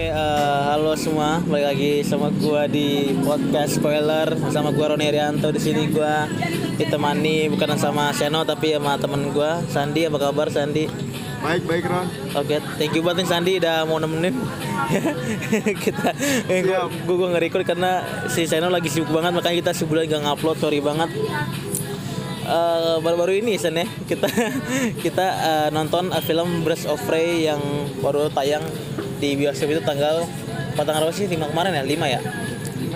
Oke, eh, halo semua, balik lagi sama gua di podcast spoiler sama gua Roni Rianto di sini gua ditemani bukan sama Seno tapi sama temen gua Sandi. Apa kabar Sandi? Baik, baik Ron. Oke, thank you banget nih Sandi udah mau nemenin kita. Eh, gua, gua, gua nge-record karena si Seno lagi sibuk banget makanya kita sebulan gak ngupload. Sorry banget. Eh, baru-baru ini Sen ya kita kita eh, nonton film Birds of Prey yang baru tayang di bioskop itu tanggal apa tanggal berapa sih 5 kemarin ya? 5 ya?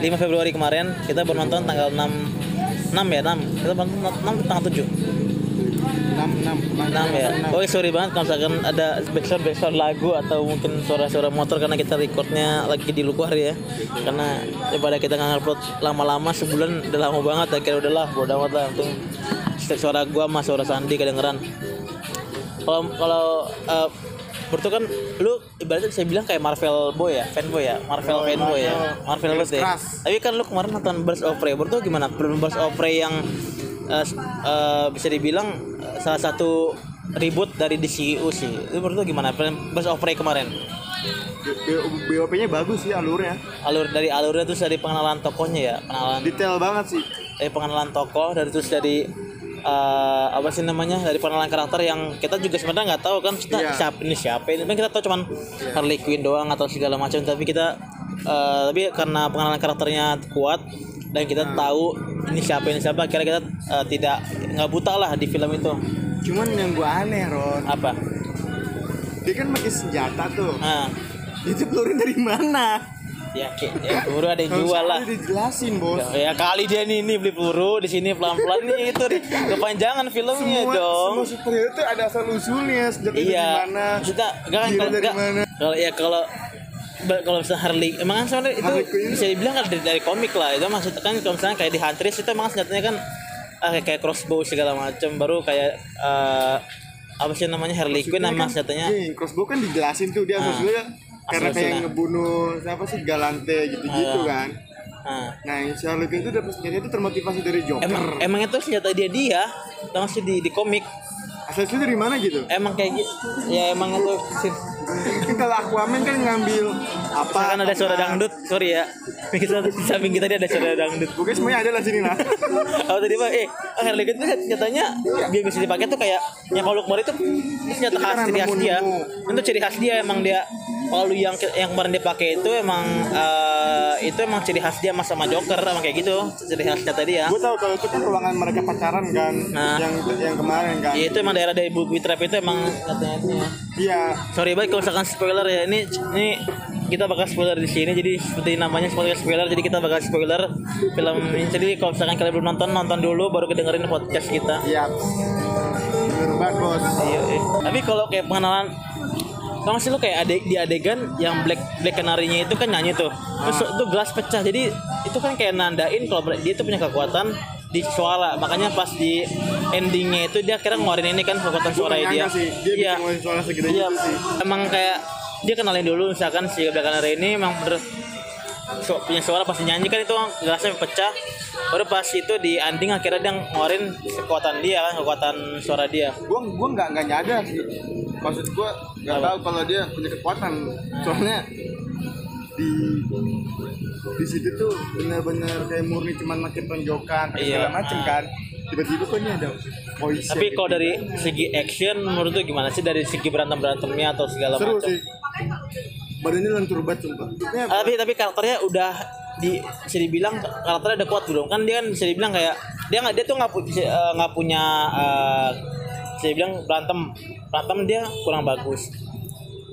5 Februari kemarin kita baru nonton tanggal 6 6 ya 6 kita nonton 6 tanggal 7 6 6 6 ya? Oke sorry banget kalau misalkan ada backsound backsound lagu atau mungkin suara-suara motor karena kita recordnya lagi di luar ya. Karena daripada kita nggak upload lama-lama sebulan udah lama banget akhirnya udahlah bodo amat lah. Setiap suara gua sama suara Sandi kedengeran. Kalau kalau uh, Berarti kan lu ibaratnya saya bilang kayak Marvel boy ya, fanboy ya, Marvel Oh, fanboy ya, Marvel Marvel. banget. Keras. Tapi kan lu kemarin nonton Birds of Prey, berarti gimana? Birds of Prey yang s- eh, bisa dibilang eh, salah satu reboot dari DCU sih. Itu menurut lu gimana? Birds of Prey kemarin. BOP-nya bagus sih alurnya. Alur dari alurnya terus dari pengenalan tokohnya ya, pengenalan Detail banget sih. dari pengenalan tokoh dari terus dari eh, apa sih namanya dari pengenalan karakter yang kita juga sebenarnya nggak tahu kan. Kita Iya. siapa ini siapa ini? Kan kita tahu cuman Harley Quinn doang atau segala macam tapi kita eh, tapi karena pengenalan karakternya kuat dan kita tahu ini siapa ini siapa kira kita eh, tidak nggak buta lah di film itu. Cuman yang gua aneh Ron, apa? Dia kan pakai senjata tuh. nah Itu pelurunya dari mana? Ya, ya baru ada yang jual lah dijelasin bos. Ya, ya kali dia nih, nih beli peluru di sini pelan-pelan nih itu nih kepanjangan filmnya Semua, dong. semua superhero tuh ada asal usulnya dari Iya. mana. Kita enggak kan kalau kalau ya kalau kalau misalnya Harley emang kan sebenarnya itu bisa dibilang kan dari, dari komik lah itu maksudnya kan kalau misalnya kayak di Huntress itu emang senjatanya kan ah, kayak, kayak crossbow segala macam baru kayak eh, apa sih namanya Harley Quinn nama senjatanya Iya, crossbow kan dijelasin tuh dia asal usulnya karena kayak ngebunuh siapa sih Galante gitu-gitu Ah. kan. nah, Nah, yang Quinn itu dapat senjata itu termotivasi dari Joker. emang emang itu senjata dia dia sih di di komik Asal usulnya dari mana gitu? emang kayak gitu ya emang itu sih Kan kalau Aquaman kan ngambil apa? kan ada suara dangdut sorry ya kita di samping kita dia ada suara dangdut Pokoknya semuanya ada lah sini lah. Oh tadi pak, eh Harley Quinn tuh nyatanya dia bisa dipakai tuh kayak yang palu kemarin itu Itu khas kan ciri khas dia. Itu ciri khas dia emang dia palu yang yang kemarin dia pakai itu emang eh, itu emang ciri khas dia mas sama Joker emang kayak gitu ciri khas senjata dia. Gue tahu kalau itu kan ruangan mereka pacaran kan, Nah. yang yang kemarin kan. Ya itu emang daerah dari Booby Trap itu emang katanya itu ya. Iya. Sorry baik kalau misalkan spoiler ya ini ini kita bakal spoiler di sini jadi seperti namanya spoiler spoiler jadi kita bakal spoiler film ini jadi kalau misalkan kalian belum nonton nonton dulu baru kedengerin podcast kita. Iya. Bener banget bos. Iya, iya. Tapi kalau kayak pengenalan Tau sih lu kayak adek, di adegan yang Black Black Canary-nya itu kan nyanyi tuh. Terus itu gelas pecah. Jadi itu kan kayak nandain kalau dia tuh punya kekuatan di suara. Makanya pas di endingnya itu dia kira ngeluarin ini kan kekuatan suara dia. sih, dia bisa ngeluarin suara segede Iya. gitu sih. Emang kayak dia kenalin dulu misalkan si Black Canary ini emang bener su- punya suara pasti nyanyi kan itu gelasnya pecah baru pas itu di ending akhirnya dia ngeluarin kekuatan dia kan kekuatan suara dia Gue gue nggak nggak nyadar sih. Maksud gue nggak tahu kalau dia punya kekuatan. Soalnya di di situ tuh bener-bener kayak murni cuman makin kayak Iya. segala macem kan. Tiba-tiba kok ini ada voice Tapi kalau dari segi action menurut lu gimana sih dari segi berantem berantemnya atau segala seru macam? sih. Badannya lentur banget sumpah. Ah, tapi tapi karakternya udah di bisa dibilang karakternya udah kuat belum? Kan dia kan bisa dibilang kayak dia nggak dia tuh nggak pu- eh, punya eh, bisa dibilang berantem. Berantem dia kurang bagus.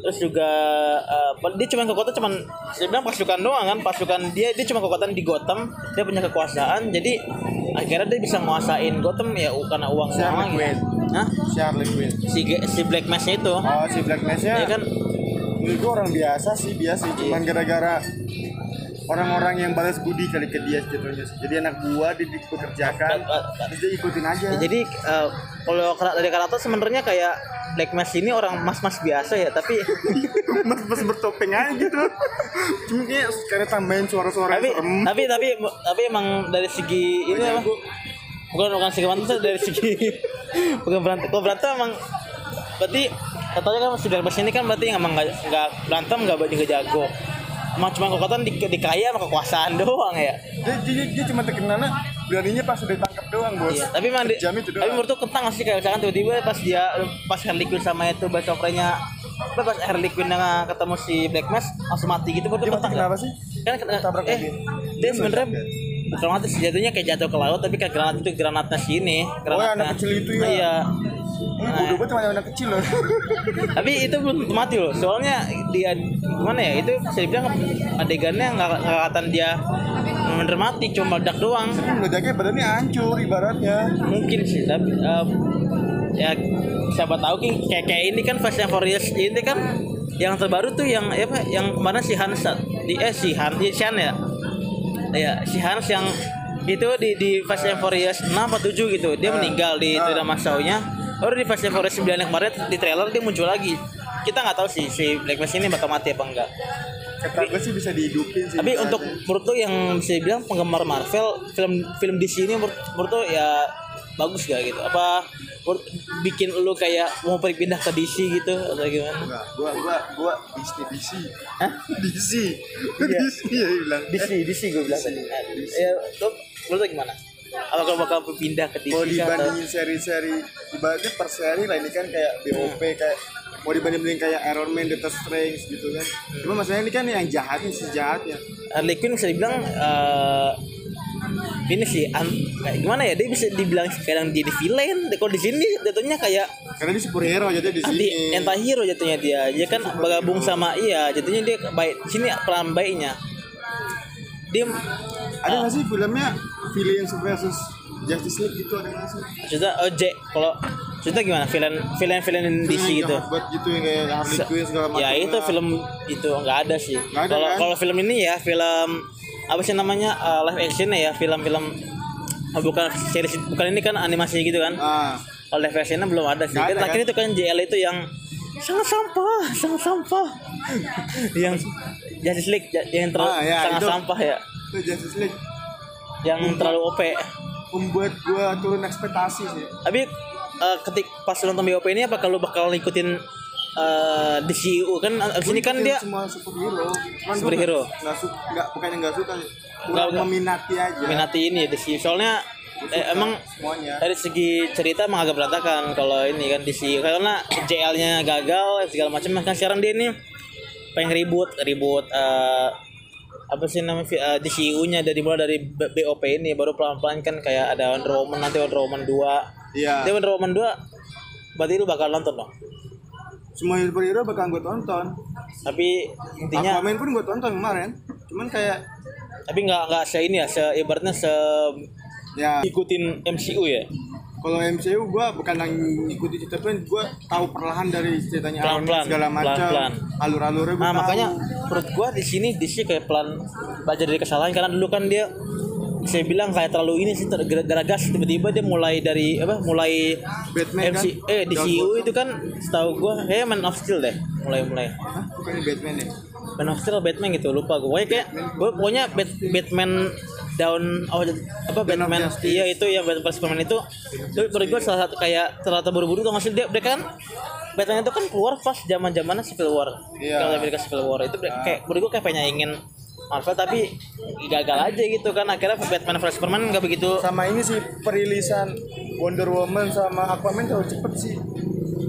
Terus juga eh, dia cuma kekuatan cuman saya bilang pasukan doang kan? Pasukan dia dia cuma kekuatan di Gotham. Dia punya kekuasaan jadi akhirnya dia bisa nguasain Gotham ya karena uang Si doang Quinn. Hah? si Harley Quinn. si Ge- si Black Mask itu. Oh si Black Mask-nya. Ya kan Menurut gue orang biasa sih biasa cuman gara-gara orang-orang yang balas budi kali ke dia jatuhnya jadi anak buah dia dipekerjakan terus dia ikutin aja. Jadi eh, kalau dari karakter sebenarnya kayak Black Mask ini orang mas-mas biasa ya tapi mas mas bertopeng aja gitu. Cuma kayak karena tambahin suara-suara tapi serem. tapi tapi tapi emang dari segi ini apa? bukan bukan segi berantem dari segi bukan berantem kalau berantem emang berarti katanya kan Black Mask ini kan berarti emang nggak nggak berantem nggak nggak jago. Emang cuma kekuatan di, dikaya sama kekuasaan doang ya? Dia, dia, dia cuma terkenalnya beraninya pas udah ditangkap doang bos. Iya, tapi emang di, itu doang. tapi menurut tuh kentang sih kayak misalkan tiba-tiba pas dia pas Harley Quinn sama itu Best Opera-nya apa pas Harley Quinn yang ketemu si Black Mask langsung mati gitu menurut dia kentang kenapa sih? Kan kena, eh lagi. dia sebenarnya sih jatuhnya kayak jatuh ke laut tapi kayak granat itu granatnya sini granatnya anak kecil itu ya? iya. Ini bodoh banget sama anak kecil loh. Tapi itu belum mati loh soalnya dia gimana ya itu saya bilang adegannya nggak kelihatan dia bener mati cuma meledak doang. Tapi meledaknya badannya hancur ibaratnya. Mungkin sih tapi em, ya siapa tahu kayak kayak ini kan Fast and Furious ini kan yang terbaru tuh yang ya apa yang ke mana si Hans di eh si Han si Han ya ya si Hans yang itu di di Fast and Furious 6 atau 7 gitu. Dia meninggal di Tidak Masaunya baru di Fast and Furious 9 yang kemarin di trailer dia muncul lagi. Kita nggak tahu sih si Black Mask ini bakal mati apa enggak. Kata gue sih bisa dihidupin sih. Tapi untuk aja. menurut tuh yang bisa dibilang penggemar Marvel film film DC ini menurut, menurut ya bagus gak gitu? Apa bikin lu kayak mau pindah ke DC gitu atau gimana? Enggak, gua gua gua Disney DC Hah? DC Iya. DC ya bilang. DC DC gue bilang tadi. Ya tuh menurut lu gimana? Apa kalau bakal pindah ke DC mau dibandingin seri-seri ibaratnya per seri lah ini kan kayak BOP kayak mau dibandingin kayak Iron Man, Doctor Strange gitu kan. Cuma masalahnya ini kan yang jahatnya si jahatnya. Harley Quinn bisa dibilang eh, ini sih an- kayak gimana ya? Dia bisa dibilang kadang jadi villain. Kalau di sini jatuhnya kayak karena dia superhero jadi di sini. anti hero jatuhnya dia. Dia kan bergabung sama iya jatuhnya dia baik. Sini peran baiknya dia ada nggak sih filmnya Villains versus Justice League gitu ada nggak sih? Maksudnya oh J kalau maksudnya gimana? Villain villain villain DC gitu. banget gitu yang kayak Harley Quinn segala macam ya itu film itu nggak ada sih. Kalau kan? kalau film ini ya film apa sih namanya uh, live action ya film-film oh, bukan series bukan ini kan animasi gitu kan? Ah. Kalau live actionnya belum ada sih. Ada, terakhir kan? itu kan JL itu yang sangat sampah sangat sampah. Yang Justice League yang terlalu Ah, ya, sangat itu. sampah ya. Itu Justice League. Yang terlalu OP membuat gua turun ekspektasi sih. Tapi eh, ketik pas nonton BOP ini apa kalau bakal ngikutin eh, DCU kan abis ini kan Gua dia semua superhero. Cuman Superhero. nggak- suka nggak bukannya nggak suka kurang meminati aja. Minati ini DCU soalnya eh, emang semuanya. dari segi cerita emang agak berantakan kalau ini kan DCU karena JL-nya gagal segala macam. Kan sekarang dia ini pengen ribut ribut eh, apa sih namanya eh, DCU-nya dari mulai dari BOP ini baru pelan-pelan kan kayak ada Wonder Woman nanti Wonder Woman 2 iya. Nanti Wonder Woman 2 berarti lu bakal nonton dong semua superhero bakal gue tonton. Tapi intinya Aquaman pun gue tonton kemarin. Cuman kayak tapi nggak nggak se ini ya se ibaratnya se ya. ikutin MCU ya? Kalau MCU gue bukan yang ngikutin cerita pun gue tahu perlahan dari ceritanya Iron Man Pelan-pelan, segala macam. alur-alurnya gue Nah makanya menurut gua di sini di sini kayak pelan belajar dari kesalahan. Karena dulu kan dia saya bilang kayak terlalu ini sih geragas. Tiba-tiba dia mulai dari apa mulai Batman MC kan? eh di CU itu kan setahu gua kayak Man of Steel deh mulai mulai Hah? bukannya Batman ya? Man of Steel Batman gitu lupa gua. Pokoknya kayak gua pokoknya Bat- Batman down oh, apa Man Batman iya itu yang Batman vs Superman itu. Itu menurut gua salah satu kayak ternyata buru-buru tuh masih dia, dia kan Batman itu kan keluar pas zaman zamannya Civil War. Iya. kalau Amerika Civil War itu kayak menurut gua kayak pengen ingin Marvel tapi gagal aja gitu kan. Akhirnya Batman vs. Superman nggak begitu. Sama ini sih perilisan Wonder Woman sama Aquaman terlalu cepet sih.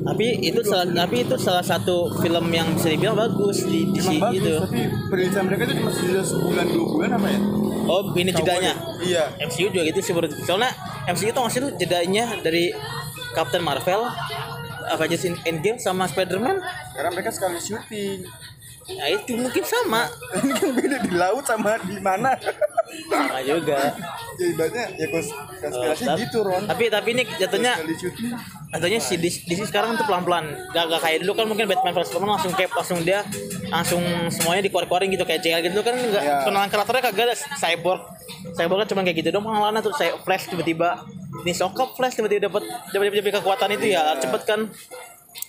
Tapi itu salah tapi itu salah satu film yang bisa dibilang bagus di, di si emang bagus itu tapi perilisan mereka itu cuma sudah sebulan dua bulan apa ya? Oh ini jedanya? iya. MCU juga gitu sih soalnya MCU tuh ngasih tuh jedanya dari Captain Marvel Avengers Endgame sama Spider-Man. Karena mereka sekali syuting ya itu mungkin sama. Ini kan beda di laut sama di mana? Sama juga. Ya ibaratnya ya kons konspirasi Tapi- gitu Ron. tapi tapi ini jatuhnya Katanya si DC, DC sekarang tuh pelan-pelan. Gak, gak kayak dulu kan mungkin Batman vs Superman langsung kayak langsung dia langsung semuanya dikeluar-keluarin gitu. Kayak JL gitu kan enggak Ya. kenalan karakternya kagak ada. Cyborg. Cyborgnya cuma kayak gitu dong pengenalannya tuh. Saya Flash tiba-tiba. Ini sokap Flash tiba-tiba dapat dapat kekuatan itu ya. Cepet kan.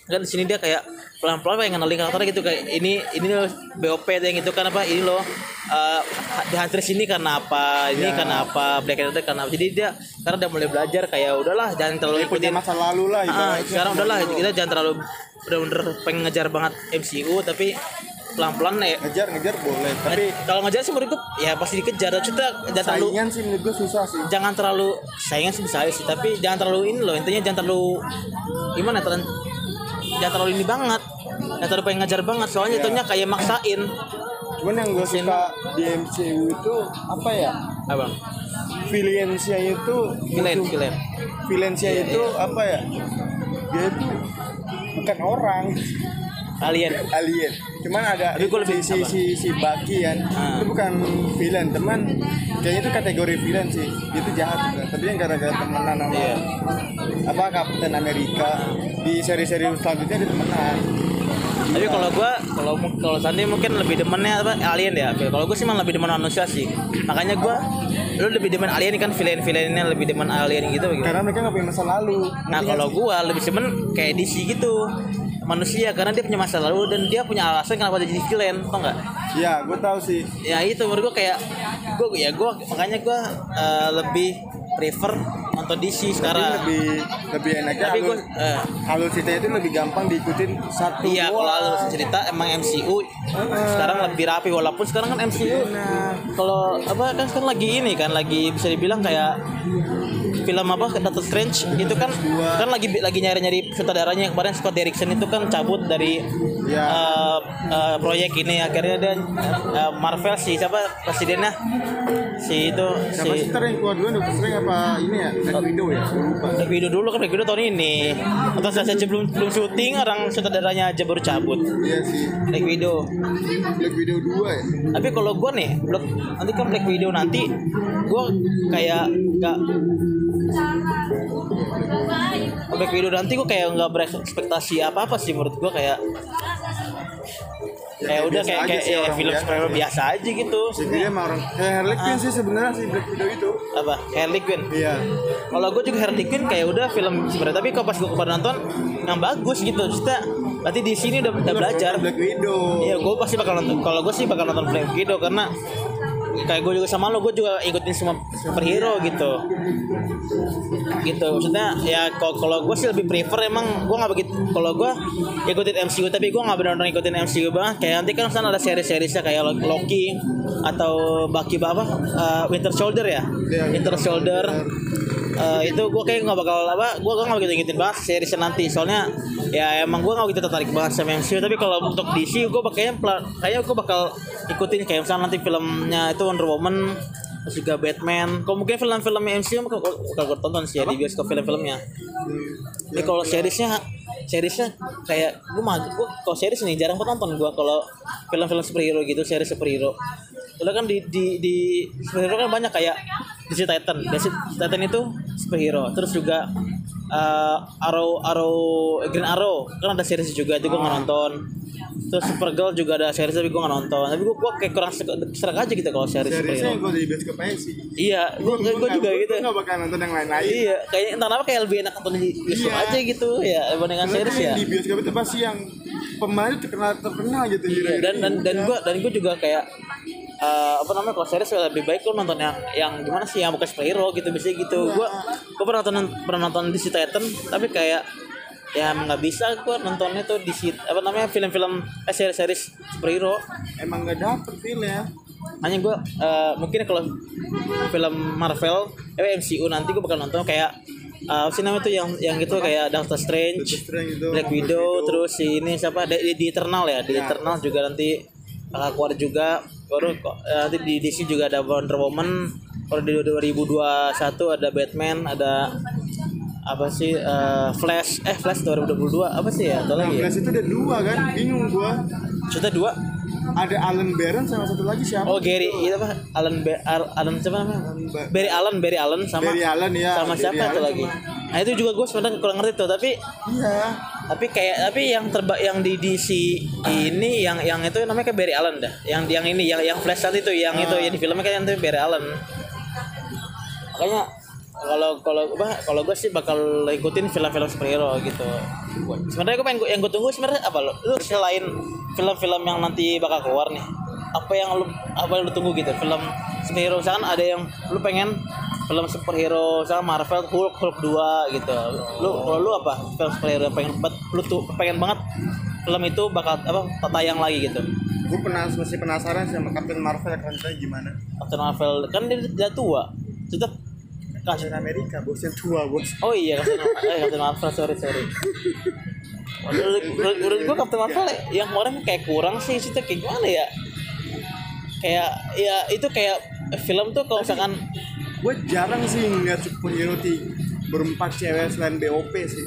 Kan di sini dia kayak pelan-pelan kayak ngenalin karakternya gitu kayak ini ini loh BOP yang itu kan apa ini loh uh, di Huntress ini karena apa ini Ya. karena apa Black Panther karena apa. Jadi dia karena udah mulai belajar kayak udahlah jangan terlalu ikutin. masa lalu lah Ah, sekarang udahlah kita jangan terlalu bener-bener pengen ngejar banget MCU tapi pelan-pelan ya. Ngejar ngejar boleh tapi kalau ngejar sih menurut gue ya pasti dikejar. Kita jangan terlalu saingan sih menurut gue susah sih. Jangan terlalu saingan sih bisa sih tapi jangan terlalu ini loh intinya jangan terlalu gimana terlalu jangan terlalu ini banget. Jangan terlalu pengen ngejar banget soalnya Iya. itunya kayak maksain. Cuman yang gue suka di MCU itu apa ya? Apa? Villainsnya itu villain musuh- villain villainsnya Iya, itu apa ya? Dia itu bukan orang. Alien. Alien cuman ada Tapi gua lebih si, si, si, si Bucky kan Ah. itu bukan villain teman kayaknya itu kategori villain sih. Dia itu jahat sebenarnya. tapi yang gara-gara temenan sama Iya. apa Captain America di seri-seri selanjutnya dia temenan. Tapi kalau gua kalau kalau Sandi mungkin lebih demennya apa alien ya. Kalau gua sih malah lebih demen manusia sih. Makanya gua lu lebih demen alien kan villain villainnya lebih demen alien gitu gitu. Karena mereka nggak punya masa lalu. Nah kalau gua lebih demen kayak DC gitu manusia karena dia punya masa lalu dan dia punya alasan kenapa dia jadi villain tau nggak? ya gue tahu sih Ya itu menurut gua kayak gua ya gua makanya gua eh, lebih prefer nonton DC tapi sekarang. lebih lebih enaknya Tapi alur, gua eh, alur ceritanya itu lebih gampang diikutin satu iya kalau alur cerita emang MCU sekarang lebih rapi walaupun sekarang kan MCU kalau apa kan sekarang lagi ini kan lagi bisa dibilang kayak film apa Doctor Strange itu kan kan lagi lagi nyari-nyari sutradaranya. Yang kemarin Scott Derrickson itu kan cabut dari Ya. eh, eh, proyek ini. Akhirnya dia eh, Marvel si siapa presidennya? Si itu Siapa si sih yang keluar duluan Doctor Strange apa ini ya Widow ya? Lupa. Black Widow dulu kan Black Widow tahun ini. Atau saya saja belum belum syuting orang sutradaranya aja baru cabut. Iya sih. Black Widow Black Widow 2 ya? Tapi kalau gue nih Black, nanti kan Black Widow nanti gue kayak nggak Black Widow nanti gue kayak nggak berekspektasi apa apa sih menurut gue kayak kayak udah kayak kayak sih, ya, film biasa superhero biasa aja gitu. Jadi dia emang orang. Kayak Harley Quinn sih sebenarnya sih Black Widow itu. Apa? Harley Quinn? Iya. Kalau gue juga Harley Quinn kayak udah film sebenarnya tapi kalau pas gue kemarin nonton yang bagus gitu. Kita berarti di sini udah udah belajar. Black Widow. Iya, gue pasti bakal nonton. Kalau gue sih bakal nonton Black Widow karena kayak gue juga sama lo, gue juga ikutin semua superhero gitu. Gitu, maksudnya ya kalau gue sih lebih prefer emang gue nggak begitu. Kalau gue ikutin MCU tapi gue nggak benar-benar ikutin MCU banget. Kayak nanti kan sana ada seri-seriesnya kayak Loki atau Bucky apa uh, Winter Soldier ya, Iya, Winter Soldier. Eh, itu gue kayak nggak bakal apa gue gak begitu ngikutin banget seriesnya nanti. Soalnya ya emang gue nggak begitu tertarik banget sama MCU tapi kalau untuk DC gue kayaknya kayaknya gue bakal ikutin kayak misalnya nanti filmnya itu Wonder Woman terus juga Batman. Kalau mungkin film-film MCU bakal gue tonton sih ya di bioskop film-filmnya. Tapi kalau seriesnya seriesnya kayak gue mah gue kalau series nih jarang banget nonton gue kalau film-film superhero gitu series superhero. Soalnya kan di di di superhero kan banyak kayak DC Titan. DC Titan itu superhero. Terus juga eh, Arrow Arrow Green Arrow. Kan ada series juga itu gue nggak nonton. Terus Supergirl juga ada series tapi gue nggak nonton. Tapi gue gue kayak kurang serak aja gitu kalau series seriesnya gue di bioskop aja sih iya gue gue juga gitu. gue gak bakal nonton yang lain-lain. Iya, kayaknya entah kenapa kayak lebih enak nonton di bioskop Iya. aja gitu ya dibandingkan series ya. di bioskop itu pasti yang pemain terkenal terkenal gitu Iya, dan dan dan gue dan gue juga kayak eh, apa namanya kalau series lebih baik lo nonton yang yang gimana sih yang bukan superhero gitu biasanya gitu. Gue gue pernah nonton pernah nonton DC Titan tapi kayak ya nggak bisa gue nontonnya tuh di apa namanya film-film eh series-series superhero. Emang gak dapet feel ya hanya gue eh, mungkin kalau film Marvel eh MCU nanti gue bakal nonton kayak eh, apa sih namanya tuh yang yang itu kayak Doctor Strange, Doctor Strange itu, Black Widow, terus si ini siapa di, di Eternal ya di Ya. Eternal juga nanti bakal keluar juga baru kok eh, nanti di DC juga ada Wonder Woman. Kalau di 2021 ada Batman ada apa sih eh, Flash. Eh Flash 2022 apa sih ya? Atau Nah, lagi ya? Flash itu ada dua kan? Bingung gua. Cerita dua? Ada Alan Baron sama satu lagi siapa? Oh Gary itu apa? Alan Be Al- Alan siapa namanya? Ba- Barry Allen Barry Allen sama Barry Allen ya sama Barry siapa Allen lagi? sama- nah itu juga gue sebenarnya kurang ngerti tuh tapi iya tapi kayak tapi yang terba yang di DC ini yang yang itu namanya kayak Barry Allen dah. Yang yang ini yang yang Flash saat itu yang itu Ah. yang di filmnya kan yang itu Barry Allen. Makanya kalau kalau apa kalau gue sih bakal ikutin film-film superhero gitu. Sebenarnya gue pengen yang gue tunggu sebenarnya apa lo? Lu selain film-film yang nanti bakal keluar nih apa yang lu apa yang lu tunggu gitu? Film superhero misalkan ada yang lu pengen film superhero misalkan Marvel Hulk Hulk 2 gitu. Lu kalau lu apa? Film superhero yang pengen banget lu tuh pengen banget film itu bakal apa tayang lagi gitu? Gue penas masih penasaran sama Captain Marvel karakternya gimana? Captain Marvel kan dia udah tua. Tetap Captain Amerika bosnya tua bos. Oh iya Captain, eh, Captain Marvel sorry sorry. Menurut, gue Captain Marvel yang kemarin kayak kurang sih itu kayak gimana ya? Kayak ya itu kayak film tuh kalau misalkan gue jarang sih ngeliat superhero di berempat cewek selain BOP sih.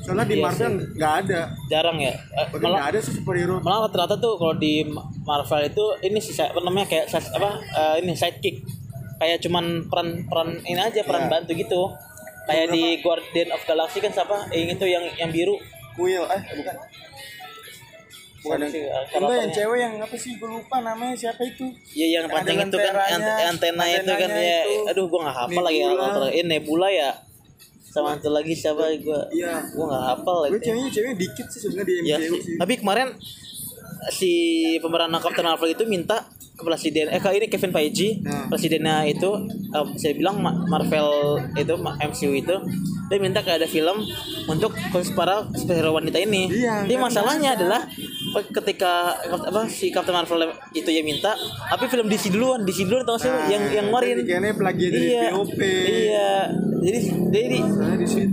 Soalnya di Iya Marvel nggak ada. Jarang ya. Eh, Bahkan nggak Malah ada sih superhero malah rata-rata tuh kalau di Marvel itu ini sih apa namanya kayak apa eh, ini sidekick. Kayak cuman peran peran ini aja peran Iya. bantu gitu. Kayak di Guardian of Galaxy kan siapa? Yang itu yang yang biru. Quill eh bukan bukan sih, enggak yang cewek yang apa sih gue lupa namanya siapa itu Iya yang Ada pancing itu kan antena itu kan ya. Aduh gua nggak hafal lagi ya. Ini Nebula ya. Sama satu lagi siapa gua. Iya. Gua nggak hafal gue lagi. ceweknya ceweknya dikit sih sebenarnya di Ya, MCU sih. sih Tapi kemarin si pemeran Captain Marvel itu minta ke presiden eh kali ini Kevin Feige Nah. presidennya itu eh, saya bilang Ma- Marvel itu MCU itu dia minta kayak ada film untuk para superhero wanita ini. Iya, Jadi masalahnya ada. adalah ketika apa si Captain Marvel itu yang minta, tapi film DC duluan, DC duluan tau sih? Nah, yang yang kemarin. jadi kayaknya dari iya, BOP. Iya. Jadi jadi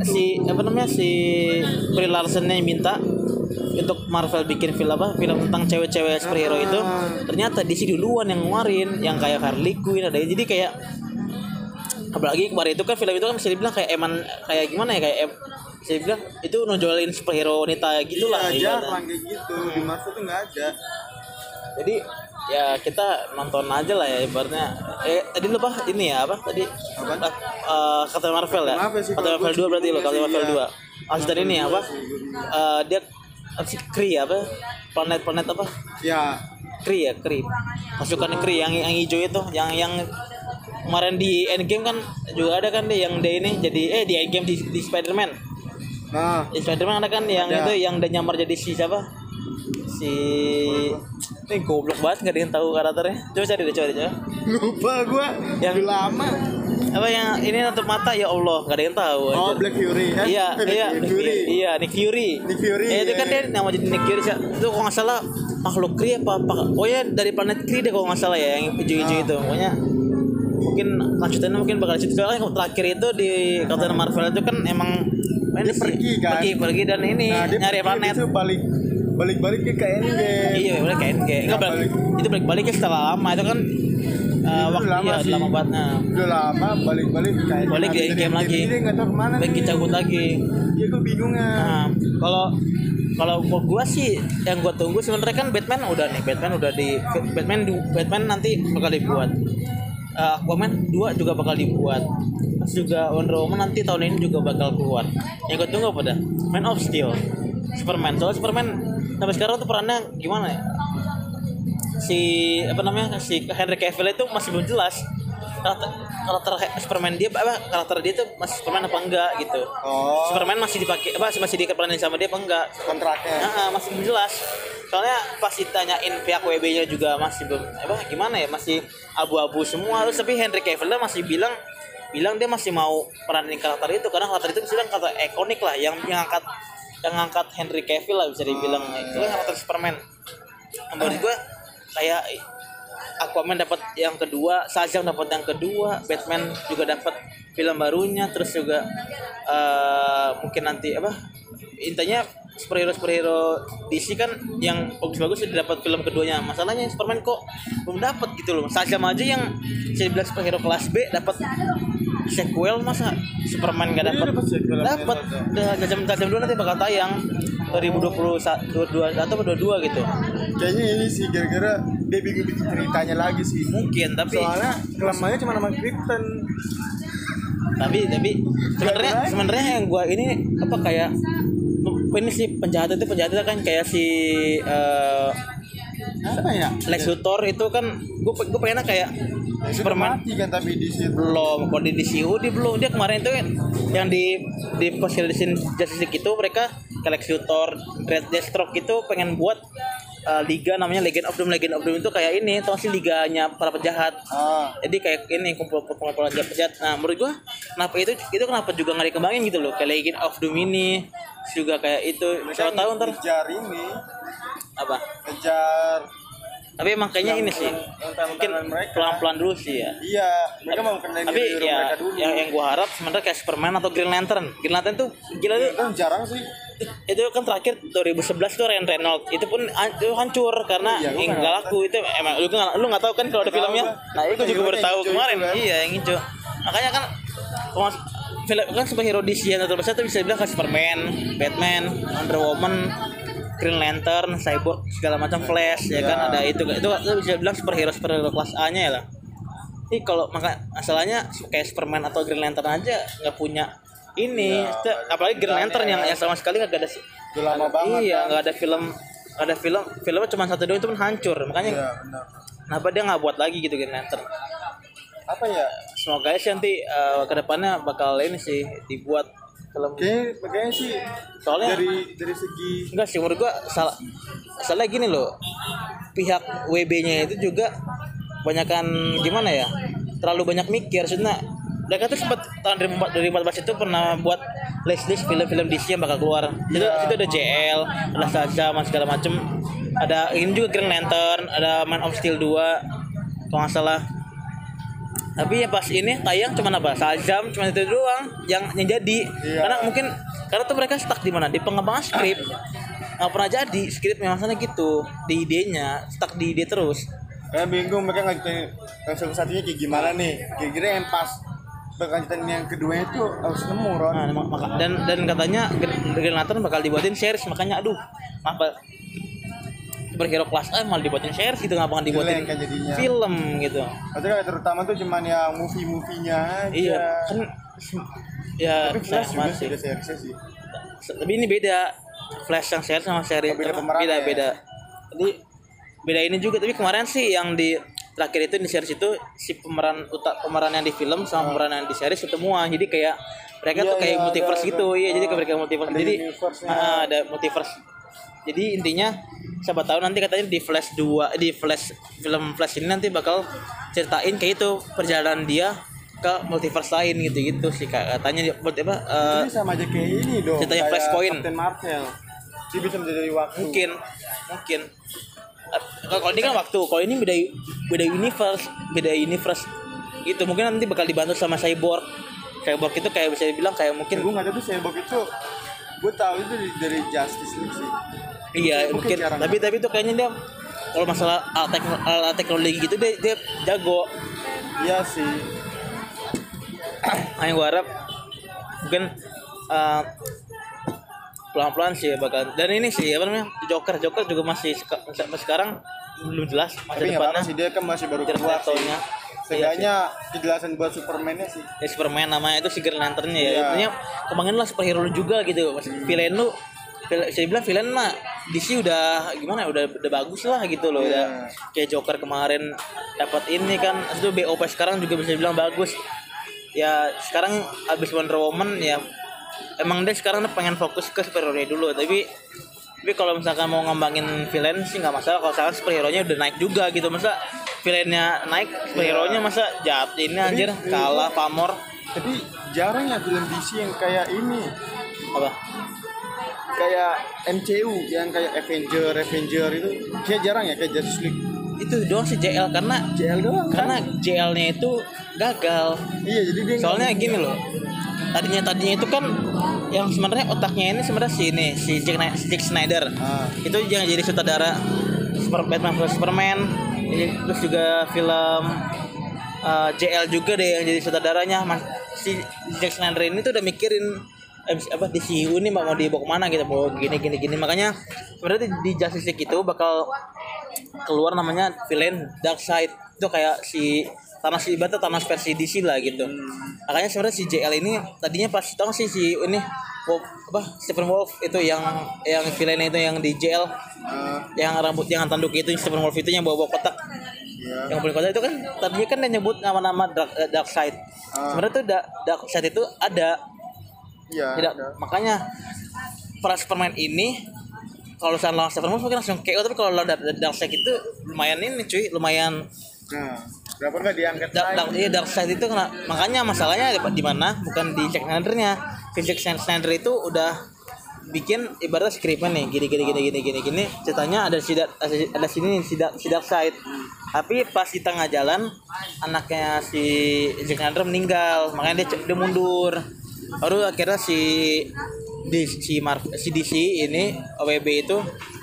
si apa namanya si Brie Larson yang minta untuk Marvel bikin film apa film tentang cewek-cewek superhero Ah. itu ternyata DC duluan yang ngeluarin yang kayak Harley Quinn ada jadi kayak apalagi kemarin itu kan film itu kan bisa dibilang kayak eman kayak gimana ya kayak em, bisa dibilang itu nonjolin superhero wanita gitulah iya ibaratnya. jarang kayak gitu. Di Marvel tuh nggak ada. Jadi ya kita nonton aja lah ya ibaratnya. Eh tadi lu apa? Ini ya apa? Tadi? Apa? Captain Marvel ya? Captain kalau Marvel gua 2 berarti lo Captain sih, Marvel iya. 2 Maksud dari ini apa? Eh, dia apa sih Kree apa? Planet-planet apa? Ya. Kree ya Kree. Pasukan Kree yang yang hijau itu yang yang kemarin di Endgame kan juga ada kan deh yang dia ini jadi eh di Endgame di, di Spider-Man nah Spider-Man ada kan yang Ada. itu yang dia nyamar jadi si siapa si ini goblok banget nggak ada yang tahu karakternya coba cari deh coba deh coba lupa gue Yang- udah lama apa yang ini nutup mata ya Allah nggak ada yang tahu oh. Black Fury kan Iya, Eh, Black iya, Nick Fury Iya, Nick Fury. Nick Fury, Ya, itu iya, kan iya. dia nama jadi Nick Fury sih. Itu kalau nggak salah makhluk Kree apa apa. Oh ya dari planet Kree deh kalau nggak salah ya yang hijau-hijau Ah. itu. Pokoknya mungkin lanjutannya mungkin bakal situ soalnya terakhir itu di Captain Marvel itu kan emang Dia pergi, kan? pergi pergi dan ini nah dia nyari pergi, planet dia tuh balik balik balik ke Endgame iya kayak kayak enggak balik, balik. itu balik baliknya setelah lama itu kan uh, Itu waktu lama iya, sih. lama banget nah udah lama balik balik kayak Balik di Endgame lagi. dia nggak tahu ke mana lagi nih. cabut lagi Iya gue bingung ya. Nah, kalau kalau gua, gua sih yang gua tunggu sebenarnya kan Batman udah nih, Batman udah di Batman di- Batman nanti bakal dibuat. Eh, Aquaman 2 juga bakal dibuat. Juga Wonder Woman nanti tahun ini juga bakal keluar. Yang gua tunggu apa dah? Man of Steel. Superman. Soalnya Superman sampai sekarang tuh perannya gimana ya? Si apa namanya? Si Henry Cavill itu masih belum jelas. Karakter, karakter Superman dia apa karakter dia tuh masih Superman apa enggak gitu. Oh, Superman masih dipakai apa masih diperanin sama dia apa enggak? kontraknya. Nah, masih belum jelas. Soalnya pas ditanyain pihak WB-nya juga masih belum apa gimana ya masih abu-abu semua terus tapi Henry Cavill masih bilang bilang dia masih mau peranin karakter itu karena karakter itu bisa bilang karakter ikonik lah yang yang angkat yang ngangkat Henry Cavill lah bisa dibilang itu kan karakter Superman. Menurut gue kayak Aquaman dapat yang kedua, Shazam dapat yang kedua, Batman juga dapat film barunya, terus juga eh, mungkin nanti apa intinya superhero superhero DC kan yang bagus-bagus sudah dapat film keduanya. Masalahnya Superman kok belum dapat gitu loh. Shazam aja yang saya bilang superhero kelas B dapat sequel masa Superman gak Iya, dapat dapat Shazam Shazam dulu nanti bakal tayang 2021 22 atau 22 gitu Kayaknya ini sih gara-gara dia bingung bikin ceritanya lagi sih. mungkin tapi Soalnya kelemahannya cuma nama Krypton. tapi tapi sebenarnya sebenarnya yang gua ini apa kayak ini si penjahat itu penjahat itu kan kayak si eh apa ya? Lex Luthor itu kan gue gue pengennya kayak Ya, Superman mati kan tapi di situ. Belum kalau di DCU dia belum. Dia kemarin itu kan yang di di credit Justice League itu mereka ke Lex Luthor Red Deathstroke itu pengen buat uh, liga namanya Legend of Doom. Legend of Doom itu kayak ini tau sih liganya para penjahat. Ah. Jadi kayak ini kumpul kumpul penjahat penjahat. Nah menurut gua kenapa itu itu kenapa juga nggak dikembangin gitu loh. Kayak Legend of Doom ini juga kayak itu. Siapa tahu ntar kejar ini. Apa? Kejar tapi emang kayaknya ini sih. Mungkin mereka. pelan-pelan dulu sih ya. Iya mereka mau kendain tapi hero ya mereka dulu. yang yang gua harap sebenarnya kayak Superman atau Green Lantern. Green Lantern tuh gila tuh. Kan jarang sih. Itu kan terakhir 2011 tuh Ryan Reynolds. Itu pun itu hancur karena Iya, yang laku itu emang lu nggak lu nggak tahu kan kalau ada filmnya? nah itu Itu juga baru tahu kemarin. itu kan. iya yang hijau. Makanya kan film kan superhero DC yang terbesar tuh bisa dibilang kayak Superman Batman Wonder Woman Green Lantern, Cyborg, segala macam Flash ya Iya. kan? Ada itu. Itu, itu bisa bilang superhero superhero kelas A nya ya lah. Ini kalau maka masalahnya kayak Superman atau Green Lantern aja nggak punya ini, Itu- apalagi Green Lantern yang, yang sama sekali nggak ada lama banget iya kan. nggak ada film ada film filmnya cuma satu doang itu pun hancur. Makanya iya benar. kenapa dia nggak buat lagi gitu Green Lantern apa ya? Semoga sih nanti uh, ke depannya bakal ini sih dibuat film. Kayaknya sih soalnya dari dari segi enggak sih menurut gua salah salah gini loh. Pihak WB-nya itu juga banyakan gimana ya terlalu banyak mikir. Maksudnya mereka tuh sempat tahun 2014 itu pernah buat list list film-film DC yang bakal keluar. Itu itu ada JL ada Shazam segala macem. Ada ini juga Green Lantern ada Man of Steel 2 kalau nggak salah tapi ya pas ini tayang cuma apa? Shazam cuma itu doang yang yang jadi. Iya. karena mungkin karena tuh mereka stuck di mana? Di pengembangan skrip nggak pernah jadi skrip memang sana gitu di idenya stuck di ide terus. Kayak bingung mereka ngajutin yang satunya kayak gimana nih. Kira-kira yang pas berkelanjutan yang kedua itu harus nemu Ron. Nah, mak- maka- dan dan katanya Green Green Lantern bakal dibuatin series makanya aduh apa superhero kelas A malah dibuatin series gitu bakal dibuatin Jelek kan jadinya. film gitu. Maksudnya kayak terutama tuh cuman yang movie-movie-nya aja. iya kan ya Tapi Flash juga sih. ada seriesnya sih. tapi ini beda. Flash yang series sama series Oh, beda pemerannya. Beda ya? beda. Jadi beda ini juga. Tapi kemarin sih yang di terakhir itu di series itu si pemeran utak pemeran yang di film sama pemeran yang di series ketemuan jadi kayak mereka. Iya, tuh kayak iya, multiverse ada- gitu. Iya jadi kayak mereka multiverse. Ada jadi ah, ada multiverse. Jadi intinya siapa tahu nanti katanya di Flash 2 di Flash film Flash ini nanti bakal ceritain kayak itu perjalanan dia ke multiverse lain gitu-gitu sih Kak. katanya buat apa Ini sama aja kayak ini dong. ceritanya Flashpoint. Captain Marvel. Dia bisa menjadi waktu. mungkin mungkin kalau ini kan waktu kalau ini beda beda universe beda universe itu mungkin nanti bakal dibantu sama cyborg cyborg itu kayak bisa dibilang kayak mungkin Gue nggak tahu tuh Cyborg itu. Gue tahu itu dari, dari Justice League sih. Iya mungkin jarang. tapi tapi itu kayaknya dia kalau masalah alat, tekno- alat teknologi gitu dia, dia jago Iya sih. yang gue harap mungkin eh, pelan-pelan sih bakal dan ini sih apa namanya Joker Joker juga masih sampai sekarang belum jelas masa Tapi depannya sih dia kan masih baru keluar sih. Leto-nya. Seenggaknya kejelasan buat Superman-nya sih. ya Superman namanya itu si Green Lantern-nya ya. Iya. Intinya kembangin lah superhero lu juga gitu. Mas villain lu saya bilang villain mah DC udah gimana ya, udah udah bagus lah gitu loh Iya. udah kayak Joker kemarin dapat ini kan itu BOP sekarang juga bisa bilang bagus ya sekarang abis Wonder Woman ya emang dia sekarang pengen fokus ke superhero dulu tapi tapi kalau misalkan mau ngembangin villain sih nggak masalah kalau sekarang superhero nya udah naik juga gitu masa villainnya naik superhero nya masa jahat ini anjir Tapi- kalah pamor Tapi jarang ya film DC yang kayak ini. apa Kayak MCU yang kayak Avenger, Avenger itu kayak jarang ya kayak Justice League. itu doang sih JL karena JL doang kan? karena JL-nya itu gagal Iya, jadi dia soalnya gini loh tadinya tadinya itu kan yang sebenarnya otaknya ini sebenarnya si ini si Jack, si Zack Snyder Ah. itu yang jadi sutradara Super Batman vs Superman terus juga film uh, JL juga deh yang jadi sutradaranya Mas, si Zack Snyder ini tuh udah mikirin MC apa di CU ini mau dibawa ke mana gitu mau gini gini gini. Makanya sebenarnya di- Justice League itu bakal keluar namanya villain Darkseid. Itu kayak si Thanos ibaratnya Thanos versi DC lah gitu. Makanya sebenarnya si JL ini tadinya pas tau sih si ini Wolf, apa Stephen Wolf itu yang yang villainnya itu yang di JL Eh, yang rambut yang tanduk itu Stephen Wolf itu yang bawa bawa kotak. Ya. yang paling kotak itu kan tadinya kan dia nyebut nama-nama dark, eh, dark side Ah. sebenarnya tuh dark, dark side itu ada Iya. tidak ada. makanya para Superman ini kalau misalnya lawan Wolf mungkin langsung KO tapi kalau lawan dark, dark side itu lumayan ini cuy lumayan Nah, kenapa nggak diangkat dark, dark, lagi? iya, dark side itu kena makanya masalahnya di, di mana bukan di Zack Snyder-nya si Zack Snyder itu udah bikin ibaratnya skripnya nih gini gini gini gini gini gini ceritanya ada si ada, sini nih, si dark, si dark side tapi pas di tengah jalan anaknya si Zack Snyder meninggal makanya dia, dia mundur baru akhirnya si di si Mar si DC ini OWB itu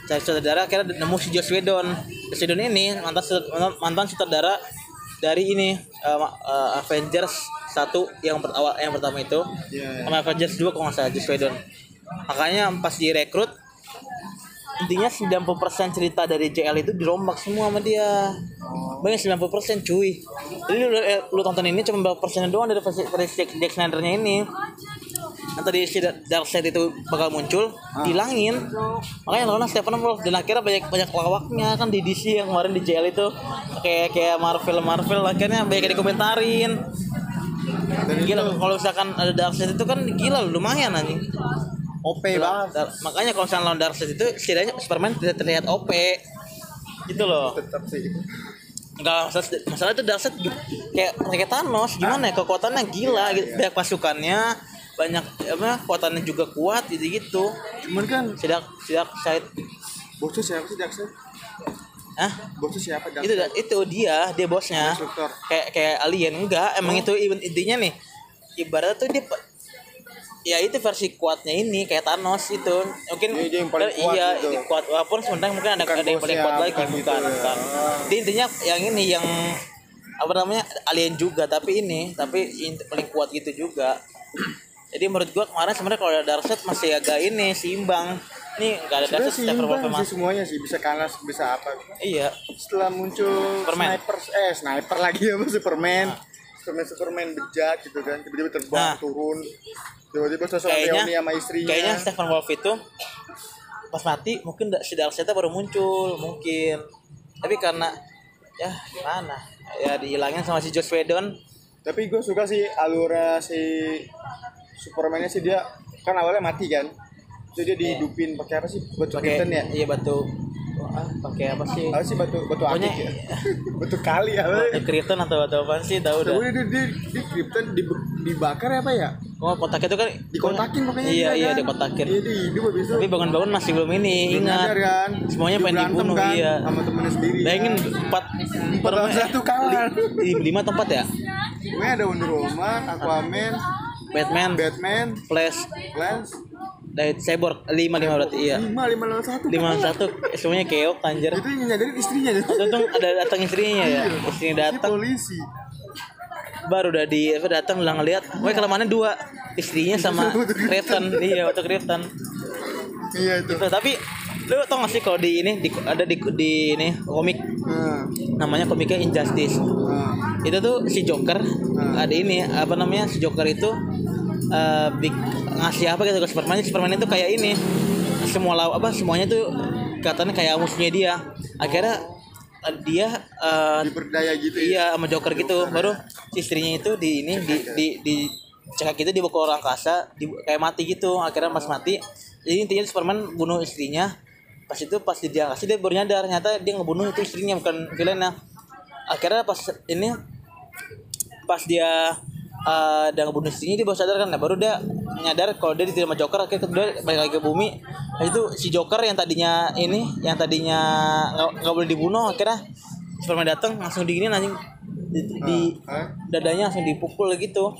cari sutradara akhirnya nemu si Joss Whedon. Joss Whedon ini mantan mantan, sutradara dari ini uh, uh, Avengers satu yang pertama yang pertama itu. Iya. sama Avengers 2 kalau nggak salah Joss Whedon. Makanya pas direkrut intinya 90% cerita dari JL itu dirombak semua sama dia. Banyak 90% cuy. Jadi lu, eh, lu tonton ini cuma berapa persen doang dari versi Zack Zack Snyder-nya ini. Yang tadi si Darkseid itu bakal muncul hilangin makanya lawan Stephen Wolf dan akhirnya banyak banyak lawaknya kan di DC yang kemarin di JL itu. Kayak kayak Marvel Marvel. Akhirnya banyak yang dikomentarin. Gila kalau misalkan ada Darkseid itu kan gila lumayan anjing OP banget. Dar- makanya kalau misalnya lawan Darkseid itu setidaknya Superman tidak terlihat OP gitu loh Tetap sih. Enggak masalah, masalah itu Darkseid kayak kayak Thanos gimana ya kekuatannya gila gitu. banyak pasukannya banyak apa kekuatannya juga kuat gitu gitu Cuman kan sidak sidak side bosnya siapa sih Jackson? ah Bosnya siapa Jackson? itu itu dia dia bosnya kayak kayak alien enggak emang itu even- intinya nih ibarat tuh dia ya itu versi kuatnya ini kayak Thanos itu mungkin Dia- dia yang paling kuat iya gitu. ini kuat walaupun sebenarnya mungkin ada Bukan ada yang paling kuat lagi bukan bukan gitu ya. bukan Dia intinya yang ini yang apa namanya alien juga tapi ini tapi in- paling kuat gitu juga jadi menurut gua kemarin sebenarnya kalau ada Darkseid masih agak ini seimbang nih nggak ada Wolf seimbang sih semuanya sih bisa kalah bisa apa. iya Setelah muncul Superman. sniper eh sniper lagi apa Superman. Superman Superman bejat gitu kan tiba-tiba terbang Nah. turun. Tiba-tiba sosok kayaknya Leoni sama istrinya. kayaknya Stephen Wolf itu pas mati mungkin si Darkseid baru muncul mungkin. Tapi karena ya gimana? Ya dihilangin sama si Joss Whedon. Tapi gue suka sih alura si Supermannya sih dia kan awalnya mati kan? Itu dia dihidupin pakai apa sih? Batu krypton ya? iya batu ah, pakai apa sih? Apa sih batu batu Pokoknya- akik ya? Batu kali apa batu krypton atau batu apa sih? Tahu dah. Tahu dia, dia, di krypton di, dibakar ya apa ya? Oh kotak itu kan dikotakin pokoknya iya iya kan. dikotakin. Iya dia hidup habis itu. Tapi bangun-bangun masih belum ini Belum ingat. nyadar kan? Semuanya pengen dibunuh kan, iya. Sama temennya sendiri bayangin kan. empat Empat satu kalah. li- lima tempat ya? Pokoknya ada Wonder Woman, Aquaman, Batman. Batman, Flash. Lance, dari Cyborg lima lima berarti iya. Lima lima lawan satu. lima satu. Semuanya keok anjir. Itu yang nyadarin istrinya untung ada datang istrinya ya. Istrinya Ini datang. polisi. baru udah di apa datang udah ngeliat. Wah kelemahannya dua. Istrinya sama Krypton iya waktu Krypton Iya itu. gitu tapi lu tau gak sih kalau di ini di, ada di, di ini komik? Nah, namanya komiknya Injustice. Nah, itu tuh si Joker ada ini apa namanya si Joker itu eh big, ngasih apa gitu ke Superman. Superman itu kayak ini. Semua law apa semuanya tuh katanya kayak musuhnya dia. Akhirnya eh, dia eh, diberdaya gitu ya. iya sama Joker gitu. Baru si istrinya itu di ini di di di cekak gitu dibawa ke orang angkasa di, kayak mati gitu. Akhirnya pas mati jadi intinya Superman bunuh istrinya. Pas itu pas di angkasa dia baru nyadar ternyata dia ngebunuh itu istrinya bukan villainnya. Akhirnya pas ini pas dia eh udah ngebunuh istrinya dia baru sadar kan. Nah, baru dia nyadar kalau dia diterima Joker akhirnya dia balik lagi ke bumi. Nah, itu si Joker yang tadinya ini yang tadinya nggak boleh dibunuh akhirnya Superman datang langsung diginin anjing. Di, di dadanya langsung dipukul gitu.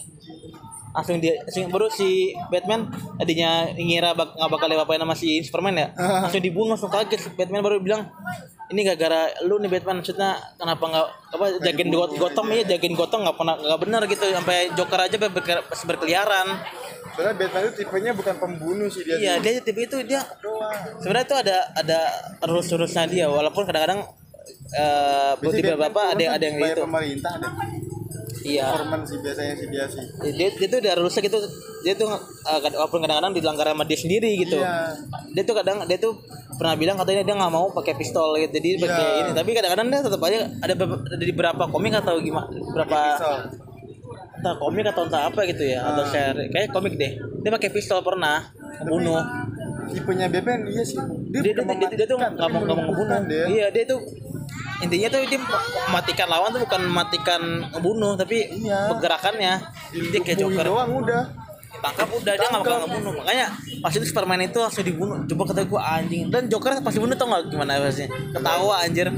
Langsung dia langsung- baru si Batman tadinya ngira bak, nggak bakal apa nama si Superman ya. Langsung dibunuh langsung kaget. Batman baru bilang ini gara-gara lu nih Batman maksudnya kenapa nggak apa jagain Got- Gotham ya jagain Gotham nggak pernah nggak benar gitu sampai Joker aja ber- ber- berkeliaran Soalnya Batman itu tipenya bukan pembunuh sih dia. iya tuh. dia tipe itu dia sebenarnya itu ada ada rules-rulesnya dia walaupun kadang-kadang tiba Batman bapak ada kan ada yang bayar gitu pemerintah ada. Iya. performance sih biasanya sih dia sih. Dia, dia tuh udah rusak gitu dia tuh uh, walaupun kadang-kadang dilanggar sama dia sendiri gitu. Iya. dia tuh kadang dia tuh pernah bilang katanya dia nggak mau pakai pistol gitu jadi Iya. pakai ini. Tapi kadang-kadang dia tetap aja ada ada di beberapa komik atau gimana berapa entah komik atau entah apa gitu ya atau share. Kayak komik deh. Dia pakai pistol pernah membunuh tipenya BPN iya sih. Dia dia, dia, dia, dia tuh nggak mau nggak mau ngebunuh. mematikan dia. iya dia tuh intinya tuh dia mematikan lawan tuh bukan mematikan ngebunuh tapi Iya. pergerakannya. Dia kayak joker. doang udah. Tangkap udah dia nggak bakal ngebunuh. Makanya pas itu Superman itu langsung dibunuh. Coba kata gue anjing. Dan Joker pas dibunuh tau nggak gimana pasti ketawa anjir.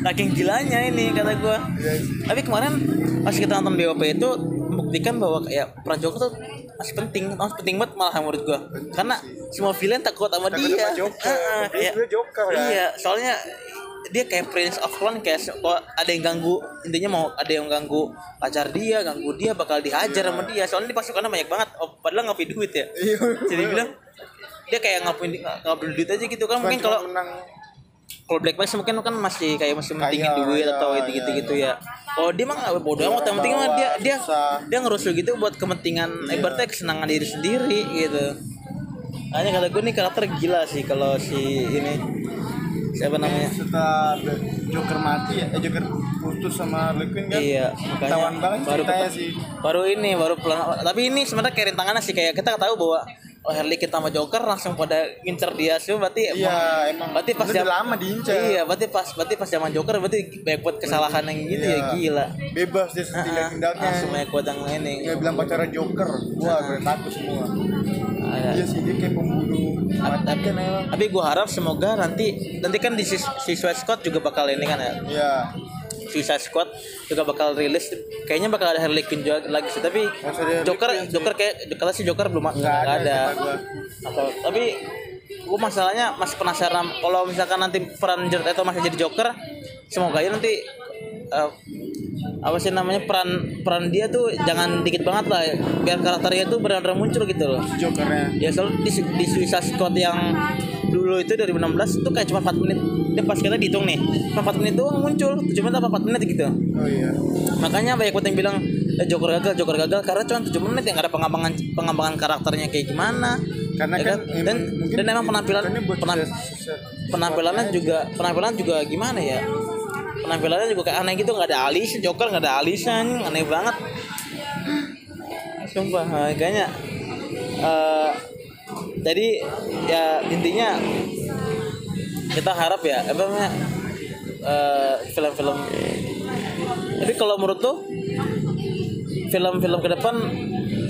Saking gilanya ini kata gue Iya. Tapi kemarin pas kita nonton BOP itu membuktikan bahwa kayak peran Joker tuh masih penting. Masih penting banget malah menurut gue karena semua villain takut sama Takut dia. sama Joker. Dia ya. Joker, kan? iya soalnya dia kayak Prince of Clone kayak ada yang ganggu intinya mau ada yang ganggu pacar dia ganggu dia bakal dihajar sama dia. Soalnya di pasukannya banyak banget oh, padahal nggak punya duit ya. Iya. jadi bilang dia kayak nggak punya nggak punya duit aja gitu kan mungkin kalau menang. kalau Black Mask mungkin kan masih kayak masih mentingin Kaya, duit iya, atau gitu gitu gitu ya. Kalau dia mah nggak bodoh amat yang penting mah dia dia dia ngerusuh gitu buat kepentingan Iya. ibaratnya kesenangan diri sendiri gitu. Hanya kata gue nih karakter gila sih kalau si ini siapa namanya? Setelah Joker mati ya eh Joker putus sama Harley Quinn kan? Iya, makanya ketahuan banget baru keta- sih. Baru ini baru pelan tapi ini sebenarnya kayak rintangannya sih kayak kita tahu bahwa oh Harley kita sama Joker langsung pada ngincer dia sih berarti iya emang berarti pas jam- lama diincar Iya, berarti pas berarti pas zaman Joker berarti banyak buat kesalahan yang gitu Iya. ya gila. bebas dia Ah, tindak tindaknya Langsung banyak buat yang ini. dia bilang pacarnya Joker. Wah gue takut semua Ada. iya sih dia kayak pembunuh matikan emang Tapi gue harap semoga nanti nanti kan di si, si Suicide Squad juga bakal ini kan ya. iya Suicide Squad juga bakal rilis kayaknya bakal ada Harley Quinn juga lagi sih tapi Harley Joker sih? Joker kayak kata si Joker belum Nggak ada, ada. Atau, tapi gue masalahnya masih penasaran kalau misalkan nanti peran Jared Leto masih jadi Joker semoga aja nanti eh, apa sih namanya peran peran dia tuh jangan dikit banget lah biar karakternya tuh benar-benar muncul gitu loh. Jokernya. Ya selalu di, di Suicide Squad yang dulu itu 2016 itu kayak cuma 4 menit. Dia pas kita dihitung nih cuma 4 menit doang muncul 7 menit apa 4 menit gitu. Oh iya. Makanya banyak yang bilang eh, Joker gagal Joker gagal karena cuma 7 menit yang ada pengembangan pengembangan karakternya kayak gimana. Karena Ya kan, kan? dan mungkin dan emang penampilan buat penampilannya juga penampilan juga gimana ya penampilannya juga kayak aneh gitu nggak ada alis Joker nggak ada alisan aneh banget. Sumpah kayaknya eh, jadi ya intinya kita harap ya apa namanya eh, film-film tapi kalau menurut tuh film-film ke depan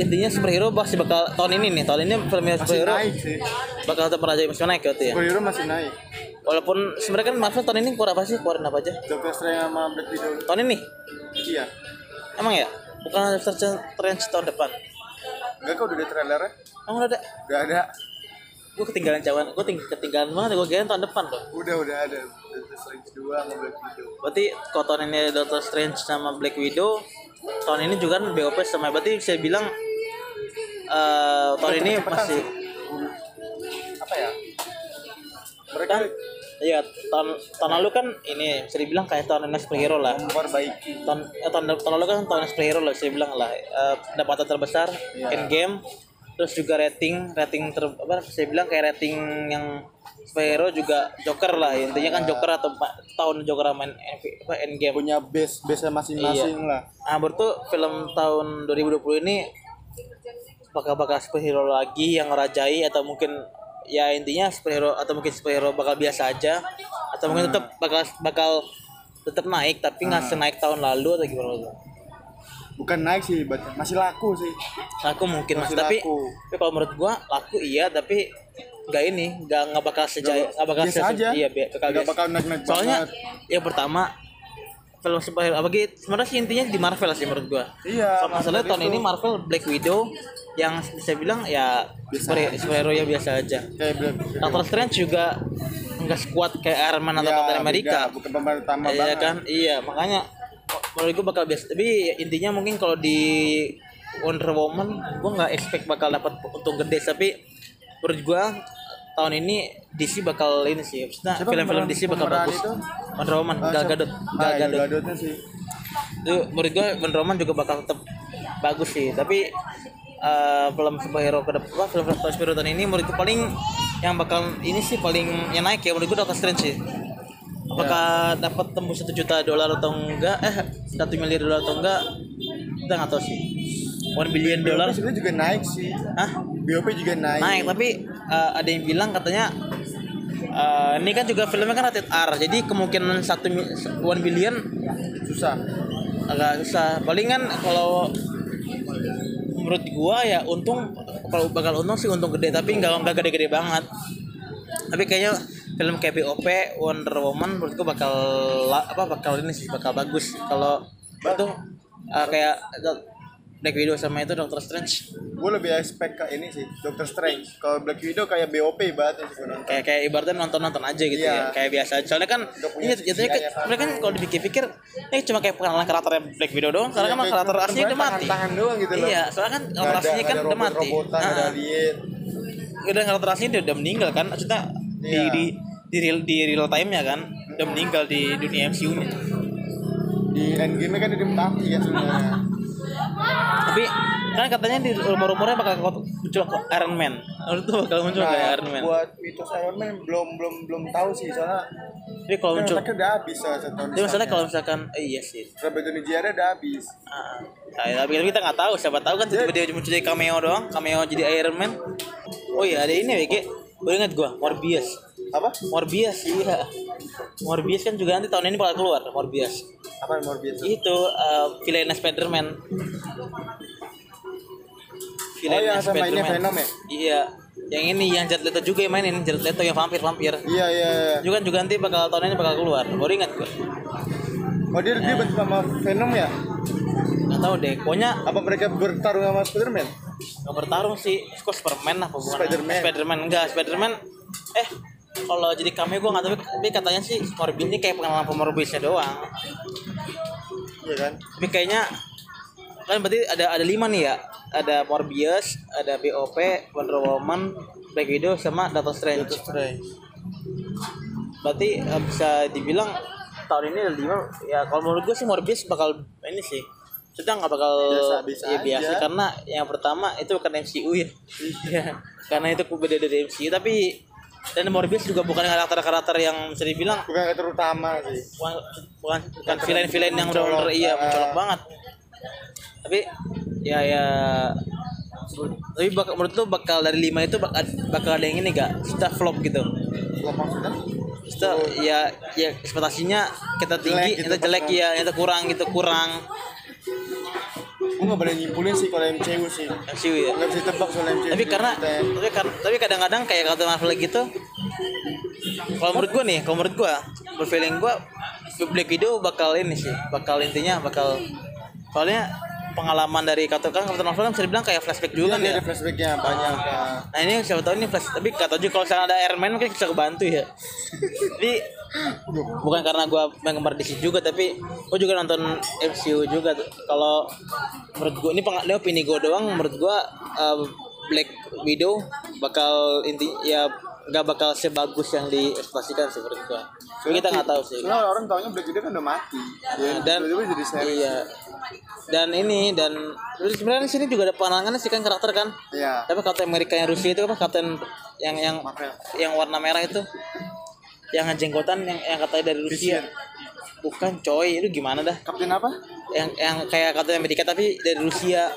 intinya superhero pasti bakal tahun ini nih tahun ini film masih superhero naik sih. bakal tetap merajalela masih naik gitu ya? Superhero masih naik walaupun sebenarnya kan Marvel tahun ini keluar apa sih? Keluarin apa aja? Doctor Strange sama Black Widow. Tahun ini? Iya. Emang ya? Bukan Doctor Strange tahun depan? Enggak kok udah ada trailernya? Emang udah ada? Udah ada. Gue ketinggalan cawan gue ting ketinggalan banget gue kira tahun depan loh udah udah ada. Doctor Strange 2 sama Black Widow. Berarti kalau tahun ini ada Doctor Strange sama Black Widow tahun ini juga kan BOP sama berarti saya bilang eh tahun ini masih sih. apa ya mereka kan iya tahun tahun lalu kan ini bisa dibilang kayak tahun ini superhero lah. Memperbaiki. Tahun eh, tahun, tahun lalu kan tahun superhero lah saya bilang lah. Pendapatan terbesar Iya. Endgame terus juga rating rating ter apa saya bilang kayak rating yang superhero juga Joker lah. Intinya kan Joker atau tahun Joker main apa Endgame. Punya base base masing-masing lah. Nah berarti film tahun 2020 ini bakal bakal superhero lagi yang ngerajai atau mungkin ya intinya superhero atau mungkin superhero bakal biasa aja atau mungkin tetap bakal bakal tetap naik tapi nggak senaik tahun lalu atau gimana tuh? bukan naik sih masih laku sih laku mungkin mas Masih tapi laku. tapi kalau menurut gua laku iya tapi nggak ini nggak nggak bakal sejaya nggak bakal biasa aja. iya bakal Nggak bakal naik-naik soalnya banget. yang pertama film superhero apa gitu sebenarnya sih intinya di Marvel sih menurut gua iya so, masalahnya tahun ini Marvel Black Widow yang bisa bilang ya Biasa super, superhero ya biasa aja. Kayak. Doctor Strange juga nggak sekuat kayak Iron Man atau Ya, Captain America. beda, bukan pemain utama iya banget. kan? Iya makanya menurut gue bakal biasa. Tapi intinya mungkin kalau di Wonder Woman gue nggak expect bakal dapat untung gede. Tapi menurut gue tahun ini DC bakal ini sih. Maksudnya Siapa film-film DC bakal bagus. itu? Wonder Woman Ah, Gal? Gadot. Ah, Gal iya, Gadot. Gadotnya sih. Itu menurut gue Wonder Woman juga bakal tetap bagus sih. Tapi eh, film superhero ke depan film film superhero tahun ini menurut gue paling yang bakal ini sih paling yang naik ya menurut gue Doctor Strange sih. Apakah dapat tembus satu juta dolar atau enggak? Eh satu miliar dolar atau enggak? Kita nggak tahu sih. One billion dollar sebenarnya juga naik sih. Hah? BOP juga naik. Naik tapi eh, ada yang bilang katanya eh, ini kan juga filmnya kan rated R jadi kemungkinan satu one billion susah. agak susah. Palingan kalau menurut gua ya untung kalau bakal untung sih untung gede tapi nggak nggak gede-gede banget. Tapi kayaknya film BOP Wonder Woman menurut gua bakal apa bakal ini sih bakal bagus. Kalau itu eh, kayak Black Widow sama itu Doctor Strange. Gue lebih expect ke ini sih Doctor Strange. Kalau Black Widow kayak BOP ibaratnya sih nonton. Kayak kayak ibaratnya nonton nonton aja gitu Iya. ya kayak biasa. Aja. soalnya kan ini jatuhnya kan mereka kan kalau dipikir-pikir ini cuma kayak pengenalan karakternya Black Widow doang karena Iya, kan karakter aslinya udah mati. tangan-tangan doang gitu loh. iya soalnya kan karakter aslinya kan udah mati. nggak ada Ah. alien. Udah karakter aslinya udah, udah meninggal kan. Maksudnya di Iya. di di real di real time nya kan udah meninggal di dunia MCU nya di endgame kan dia mati ya sebenarnya tapi kan katanya di rumor-rumornya bakal muncul Iron Man. Menurut tuh bakal muncul Nah, kayak Iron Man. buat mitos Iron Man belum belum belum tahu sih soalnya tapi kalau kan muncul otaknya udah habis soalnya tahun tapi misalnya kalau misalkan eh, iya sih. Robert Downey Jr. udah habis. Ah, saya tapi kita nggak tahu siapa tahu kan tiba-tiba muncul jadi cameo doang cameo jadi Iron Man. Oh iya ada ini ya gue inget gue Morbius apa? Morbius iya. Morbius kan juga nanti tahun ini bakal keluar Morbius. Apa Morbius itu uh, Spiderman. Oh, yang sama ini Venom ya? iya. Yang ini yang Jared Leto juga yang mainin Jared Leto yang vampir vampir. Iya iya iya. juga juga nanti bakal tahun ini bakal keluar. Baru ingat gue oh dia dia bentuk sama Venom ya? Nggak tahu deh pokoknya apa mereka bertarung sama Spiderman? Gak bertarung sih, kok Superman lah apa bukan? Spiderman. Spiderman enggak, Spiderman eh kalau jadi kami gue nggak tahu tapi katanya sih Morbius ini kayak pengalaman Morbiusnya doang. Iya kan? Tapi kayaknya kan berarti ada ada lima nih ya. Ada Morbius ada BOP Wonder Woman Black Widow sama Doctor Strange. Berarti eh, bisa dibilang tahun ini ada lima ya kalau menurut gue sih Morbius bakal ini sih sudah nggak bakal Biasa-biasa ya, biasa. aja. karena yang pertama itu bukan MCU ya. Iya, karena itu beda dari MCU tapi dan Morbius juga bukan karakter-karakter yang bisa dibilang bukan yang terutama sih. Bukan bukan, bukan villain-villain yang udah Mencolok, iya ah. mencolok banget. Tapi ya ya tapi bakal, menurut lu bakal dari lima itu bakal, bakal ada yang ini gak sudah flop gitu. Lo maksudnya? Sudah ya ya ekspektasinya kita tinggi Jelek gitu, kita jelek ya kita kurang gitu kurang gue gak boleh nyimpulin sih kalau MCU sih. MCU ya? Nggak bisa tebak soal MCU tapi karena ya. tapi tapi kadang-kadang kayak Captain Marvel gitu kalau menurut gua nih kalau menurut gua berfeeling gua Black Widow bakal ini sih bakal intinya bakal soalnya pengalaman dari Captain kan Captain Marvel kan bisa dibilang kayak flashback juga Iya, kan ya? ada flashbacknya banyak kan. nah ini siapa tahu ini flash tapi kata juga kalau misalnya ada Iron Man mungkin bisa kebantu ya. Jadi bukan karena gua penggemar DC juga tapi gua juga nonton MCU juga. Kalau menurut gua ini peng- ini opini gua doang. Menurut gua uh, Black Widow bakal inti ya nggak bakal sebagus yang diekspektasikan sih menurut gua Tapi kita nggak tahu sih. Soalnya orang taunya Black Widow kan udah mati. Ya, dan tiba-tiba jadi iya. Dan ini dan terus sebenarnya di sini juga ada penangannya sih kan karakter kan? Iya. tapi Kapten Amerika yang Rusia itu apa? Kapten yang yang Marvel. yang warna merah itu. Yang jenggotan yang yang katanya dari Rusia. Vision. bukan coy. Itu gimana dah? Kapten apa? yang yang kayak Kapten Amerika tapi dari Rusia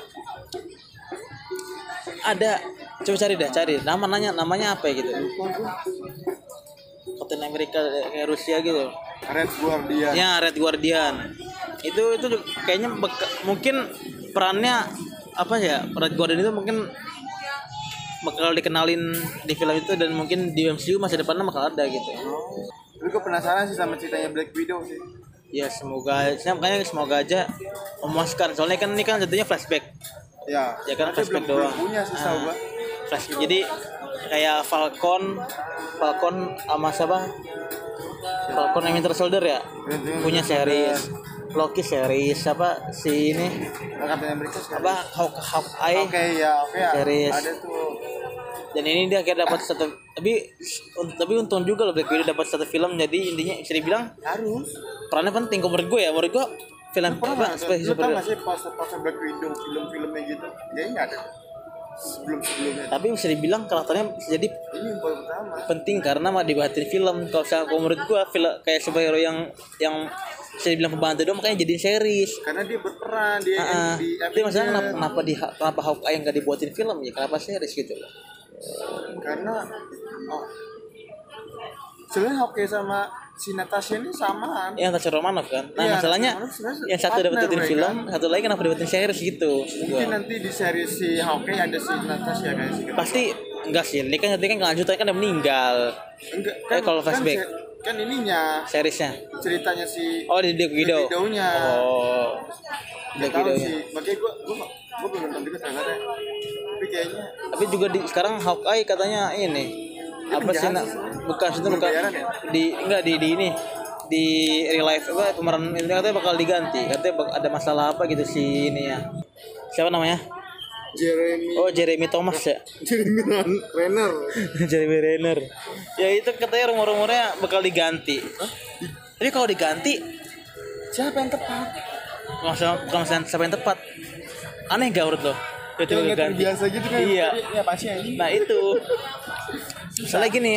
ada. Coba cari dah cari. Nama nanya namanya apa ya gitu? Kapten Amerika kayak Rusia gitu. Red Guardian. ya Red Guardian. Itu itu kayaknya beka- mungkin perannya apa ya? Red Guardian itu mungkin bakal dikenalin di film itu dan mungkin di MCU masa depannya bakal ada gitu. Tapi gue penasaran sih sama ceritanya Black Widow sih. ya semoga saya makanya semoga aja memuaskan. Soalnya kan ini kan jadinya flashback Ya. ya kan flashback belum, belum doang punya sih Ah, gua. flashback jadi kayak Falcon Falcon sama siapa Falcon and Winter Soldier ya punya series Loki series apa si ini sekarang. apa Hawk Hawkeye Oke ya, oke ya. Series. Ada tuh. dan ini dia akhirnya dapat satu tapi tapi untung juga loh Black Widow dapat satu film jadi intinya bisa dibilang Harus. perannya penting kalau menurut gue ya menurut gue film apa seperti Lu tau sih poster-poster Black Widow film-filmnya gitu? Kayaknya ada. Sebelum-sebelumnya. Tapi bisa dibilang karakternya jadi Ini yang paling pertama. penting karena mah dibuatin film. Kalau kalau menurut gua film kayak superhero yang yang bisa dibilang pembantu doang makanya jadiin series. Karena dia berperan dia Ah, di tapi masalah kenapa, kenapa di kenapa Hawkeye nggak dibuatin film ya? Kenapa series gitu loh? Karena oh, sebenarnya Hawkeye sama si Natasha ini samaan. Yang Natasha Romanoff kan. Nah, Iya, masalahnya yang satu dapetin mereka. film, satu lagi kenapa dapetin series gitu. maksud gua. Mungkin nanti di seri si Hawkeye ada si Natasha si Pasti enggak sih, ini kan nanti kan kelanjutannya kan udah meninggal Enggak, Eh, kalau flashback. Kan, kan ininya seriesnya. ceritanya si Oh di Black Widow. Widow-nya. Oh. Tahu Widow. sih. Makanya gua gua gua belum nonton juga trailernya. Tapi kayaknya Tapi juga di sekarang Hawkeye katanya ini apa sih nak bukan itu bukan ya? di enggak di di ini. Di real life apa pemeran ini katanya bakal diganti. Katanya bak- ada masalah apa gitu si ini ya. Siapa namanya? Jeremy. Oh Jeremy Thomas ya? Jeremy Renner. Jeremy Renner. Ya itu katanya rumor-rumornya bakal diganti. Tapi kalau diganti Siapa yang tepat? masalah bukan siapa yang tepat? Aneh gak menurut lo? Itu diganti. terbiasa gitu kan. iya. Ya pasti. Nah itu. Misalnya gini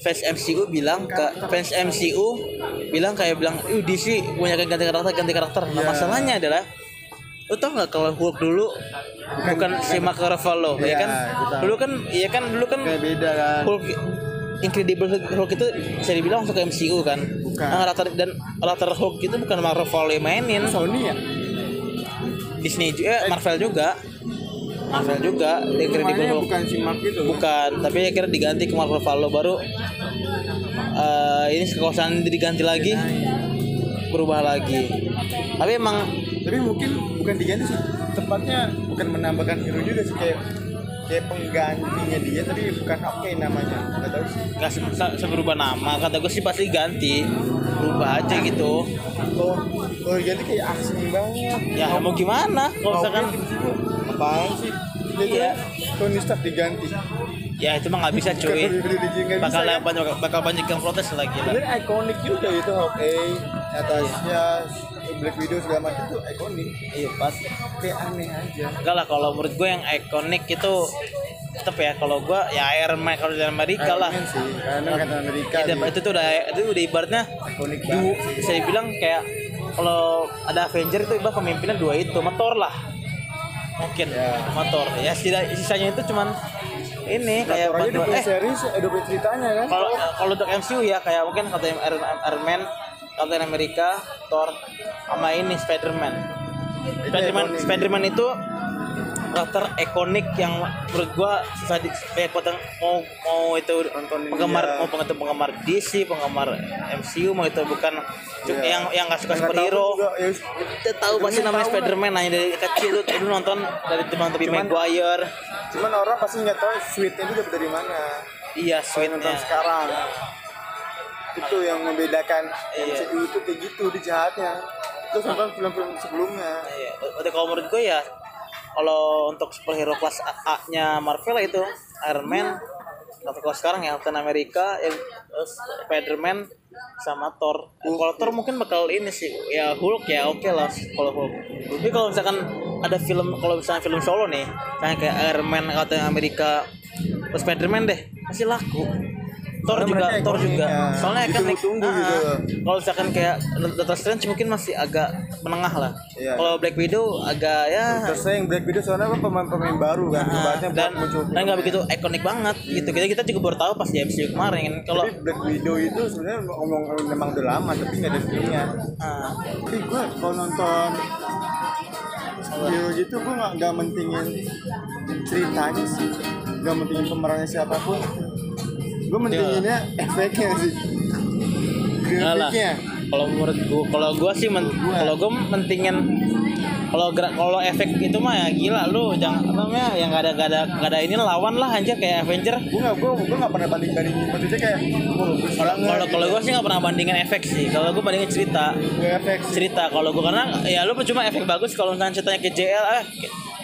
fans MCU bilang ke fans MCU bilang kayak bilang uh DC punya ganti karakter ganti karakter nah Iya. masalahnya adalah lu tau nggak kalau Hulk dulu bukan, si Mark Ruffalo ya Iya, kan dulu kan iya kan dulu kan Kayak beda kan. Hulk Incredible Hulk, itu bisa dibilang masuk ke MCU kan Bukan. nah, karakter dan karakter Hulk itu bukan Mark Ruffalo yang mainin Sony ya? Disney juga eh, Marvel juga Marvel juga The Incredible Hulk bukan si Mark itu. bukan tapi akhirnya diganti ke Mark Ruffalo baru eh ini kekuasaan diganti lagi berubah lagi tapi emang Tapi mungkin bukan diganti sih. Tepatnya bukan menambahkan hero juga sih kayak kayak penggantinya dia tapi bukan oke namanya. Enggak tahu sih. nggak se- se- seberubah nama kata gue sih pasti ganti berubah aja gitu Kalau kalau diganti kayak asing banget. ya mau gimana kalau misalkan apaan sih? Iya. Tony Stark diganti. ya itu mah nggak bisa cuy bakal bisa, kan? banyak bakal banyak yang protes lagi lah Sebenarnya ikonik juga itu Hawkeye, Natasha, Black Widow segala macam itu ikonik. iya pas Kayak aneh aja. enggak lah kalau menurut gue yang ikonik itu tetap ya kalau gue ya Iron Man kalau di Amerika lah Man sih, kata Amerika Ya, sih. itu tuh udah itu udah ibaratnya ikonik banget. bisa dibilang kayak kalau ada Avenger itu ibarat pemimpinnya dua itu motor lah mungkin Ya. motor ya sisa- sisanya itu cuman ini kayak Kayak punya eh series, ada punya ceritanya kan. kalau kalau untuk MCU ya kayak mungkin kata Iron, Iron Man Captain America Thor sama ini Spider-Man Spider-Man. Spider-Man itu karakter ikonik yang menurut gua susah di kayak potong mau mau itu Nontonin penggemar dia. mau penggemar penggemar DC penggemar MCU mau itu bukan Iya. yang yang nggak suka superhero juga, ya, kita tahu pasti namanya tahu Spider-Man hanya dari kecil lu dulu nonton dari teman Tobey Cuman- Maguire Cuman orang pasti nggak tahu sweetnya itu dari mana. iya Kalau nonton sweetnya sekarang. Itu yang membedakan Iya. MCU itu kayak gitu di jahatnya. Terus nonton film-film sebelumnya. Iya, berarti kalau menurut gue ya kalau untuk superhero kelas A-nya Marvel lah itu Iron Man atau kalau sekarang ya Captain America, ya, Spider-Man sama Thor. Ya, kalau Thor mungkin bakal ini sih ya Hulk ya oke lah kalau Hulk. Tapi kalau misalkan ada film kalau misalnya film solo nih, kayak kayak Iron Man America terus Spider-Man deh masih laku. Thor juga, Thor juga. ya. Soalnya kan Ditunggu-tunggu ah, gitu. Kalau misalkan kayak Doctor Strange mungkin masih agak menengah lah. Iya. Kalau Black Widow agak ya saya yang Black Widow soalnya kan pemain-pemain baru kan. ah, buat dan dan nggak begitu ikonik banget gitu. Kita kita juga baru tahu pas di MCU kemarin. Kalau Black Widow itu sebenarnya ngomong memang udah lama tapi nggak ada filmnya. ah, Tapi gue kalau nonton hero gitu gue nggak nggak mentingin ceritanya sih, nggak mentingin pemerannya siapa pun. Gue mentinginnya efeknya sih, enggak lah. grafiknya. Kalau menurut gua, kalau gua sih men, kalau gua mentingin kalau gerak kalau efek itu mah ya gila lu. Jangan apa namanya? Yang gak ada gak ada gak ada ini lawan lah aja kayak Avenger. Gue nggak gue gue nggak pernah banding bandingin maksudnya kayak kalau kalau kalau gue sih nggak pernah bandingin efek sih. Kalau gue bandingin cerita. Gue efek sih. cerita. Kalau gue karena ya lu cuma efek bagus kalau misalnya ceritanya ke JL eh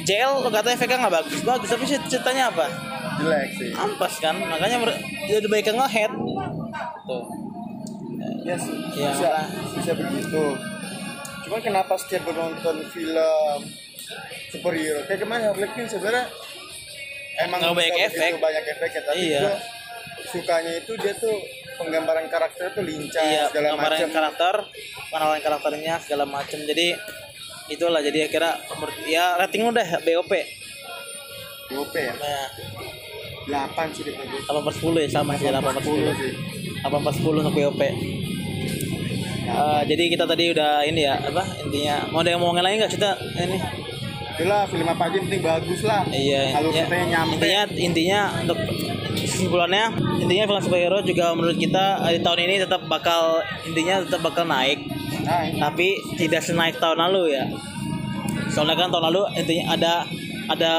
JL lo kata efeknya nggak bagus. Bagus tapi ceritanya apa jelek sih. ampas kan makanya ya lebih baik ngehead tuh Yes, Iya, bisa makanya. bisa begitu. Cuma kenapa setiap gue nonton film superhero kayak kemarin Harley Quinn sebenarnya emang Nggak banyak bisa efek. banyak efek ya tapi Iya. gue sukanya itu dia tuh penggambaran karakter tuh lincah iya segala gambaran macam karakter pengenalan karakternya segala macam jadi itulah jadi kira ya rating udah BOP OP ya nah 8 sih gue 8 per 10 ya sama sih 8 per 10 sih. 8 per 10 untuk BOP Eh, jadi kita tadi udah ini ya apa intinya mau ada yang mau lagi nggak? Kita ini. Itulah film apa aja penting bagus lah. Iya alur ya, ceritanya nyampe. Intinya intinya untuk kesimpulannya intinya film superhero juga menurut kita eh, di tahun ini tetap bakal intinya tetap bakal naik. Ini tapi tidak senaik tahun lalu ya. Soalnya kan tahun lalu intinya ada ada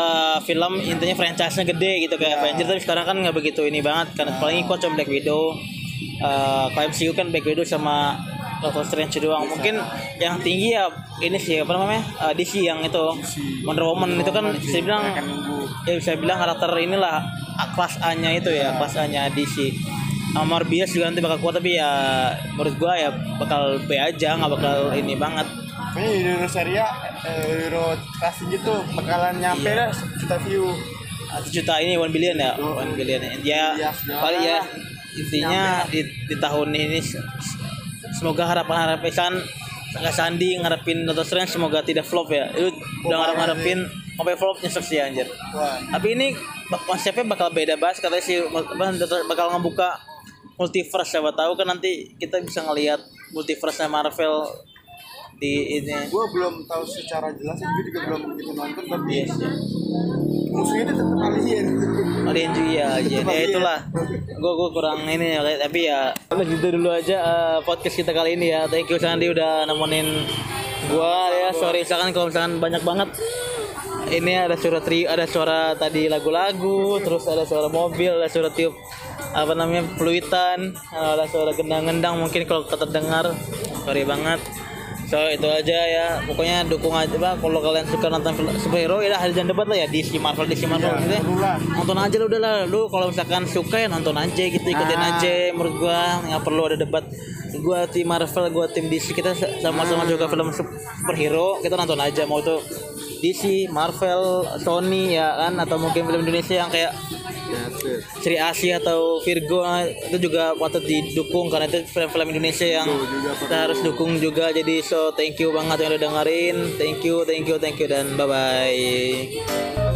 film intinya franchise-nya gede gitu kayak Ya. Avengers tapi sekarang kan nggak begitu ini banget kan. Paling ikut cuma Black Widow Eh kalau MCU kan Black Widow sama Doctor Strange doang. Mungkin yang tinggi ya ini sih apa namanya Eh, DC yang itu Wonder Woman itu kan saya bilang ya bisa bilang karakter inilah kelas A nya itu ya kelas A nya DC sama Morbius juga nanti bakal kuat tapi ya menurut gua ya bakal B aja nggak bakal ini banget ini Hero Seria eh, Hero casting gitu bakalan nyampe Iya. dah juta view. Satu juta ini one billion ya? One billion ya. Iya, ya paling ya intinya di, di tahun ini semoga harapan harapan nggak Sandi ngarepin Doctor Strange semoga tidak flop ya. Lu udah ngarep ngarepin sampai flop nyesek sih anjir. Wah. Tapi ini konsepnya bakal beda banget katanya sih bakal ngebuka multiverse siapa tahu kan nanti kita bisa ngelihat multiverse Marvel di ini gue belum tahu secara jelas gue juga belum begitu nonton tapi Yes, ya. musuhnya itu tetap alien Alien juga ya, alien. ya itulah. Gue gue kurang ini ya, tapi ya udah gitu dulu aja eh, podcast kita kali ini ya. Thank you Sandi udah nemenin gua ya. Sorry misalkan kalau misalkan banyak banget ini ada suara tri, ada suara tadi lagu-lagu, terus ada suara mobil, ada suara tiup apa namanya peluitan, ada suara gendang-gendang mungkin kalau terdengar. Sorry banget. So itu aja ya. Pokoknya dukung aja Pak kalau kalian suka nonton superhero ya jangan debat lah ya DC Marvel DC Marvel gitu ya. lah. Nonton aja lu udah lah. Lu kalau misalkan suka ya nonton aja gitu, ikutin Ah. aja menurut gua nggak perlu ada debat. Gua tim Marvel, gua tim DC. Kita sama-sama Ah. juga film superhero, kita nonton aja mau itu DC, Marvel, Sony ya kan atau mungkin film Indonesia yang kayak Sri Asih atau Virgo nah, itu juga patut didukung karena itu film-film Indonesia yang kita harus dukung juga. Jadi so thank you banget yang udah dengerin. Thank you thank you thank you dan bye bye